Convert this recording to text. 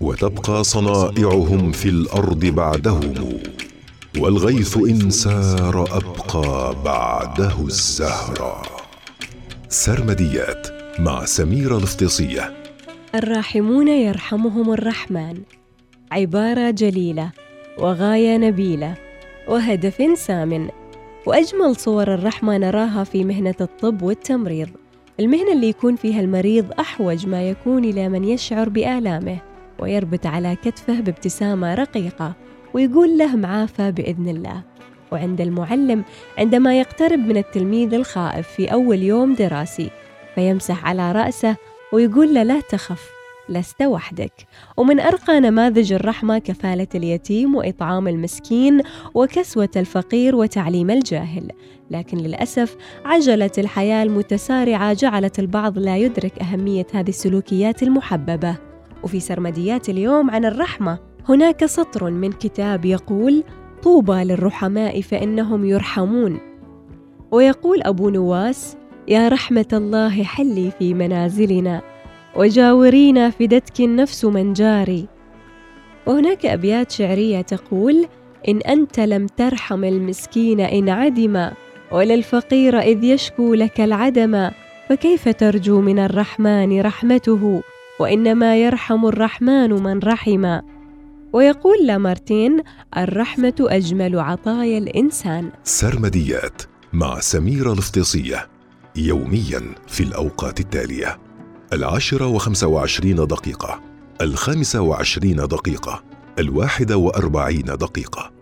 وتبقى صنائعهم في الأرض بعدهم والغيث إن سار أبقى بعده الزهرة سرمديات مع سميره الافتصيه الراحمون يرحمهم الرحمن. عبارة جليلة وغاية نبيلة وهدف سامن. وأجمل صور الرحمة نراها في مهنة الطب والتمريض. المهنة اللي يكون فيها المريض أحوج ما يكون إلى من يشعر بآلامه. ويربط على كتفه بابتسامة رقيقة ويقول له معافى بإذن الله. وعند المعلم عندما يقترب من التلميذ الخائف في أول يوم دراسي فيمسح على رأسه ويقول له لا تخف لست وحدك. ومن أرقى نماذج الرحمة كفالة اليتيم وإطعام المسكين وكسوة الفقير وتعليم الجاهل. لكن للأسف عجلة الحياة المتسارعة جعلت البعض لا يدرك أهمية هذه السلوكيات المحببة. وفي سرمديات اليوم عن الرحمة هناك سطر من كتاب يقول طوبى للرحماء فإنهم يرحمون ويقول أبو نواس يا رحمة الله حلي في منازلنا وجاورينا فدتك النفس من جاري وهناك أبيات شعرية تقول إن أنت لم ترحم المسكين إن عدم ولا الفقير إذ يشكو لك العدم فكيف ترجو من الرحمن رحمته؟ وإنما يرحم الرحمن من رحم. ويقول لامارتين الرحمة أجمل عطايا الإنسان. سرمديات مع سميرة الافتصية يوميا في الأوقات التالية. العاشرة وخمسة وعشرين دقيقة الخامسة وعشرين دقيقة الواحدة وأربعين دقيقة.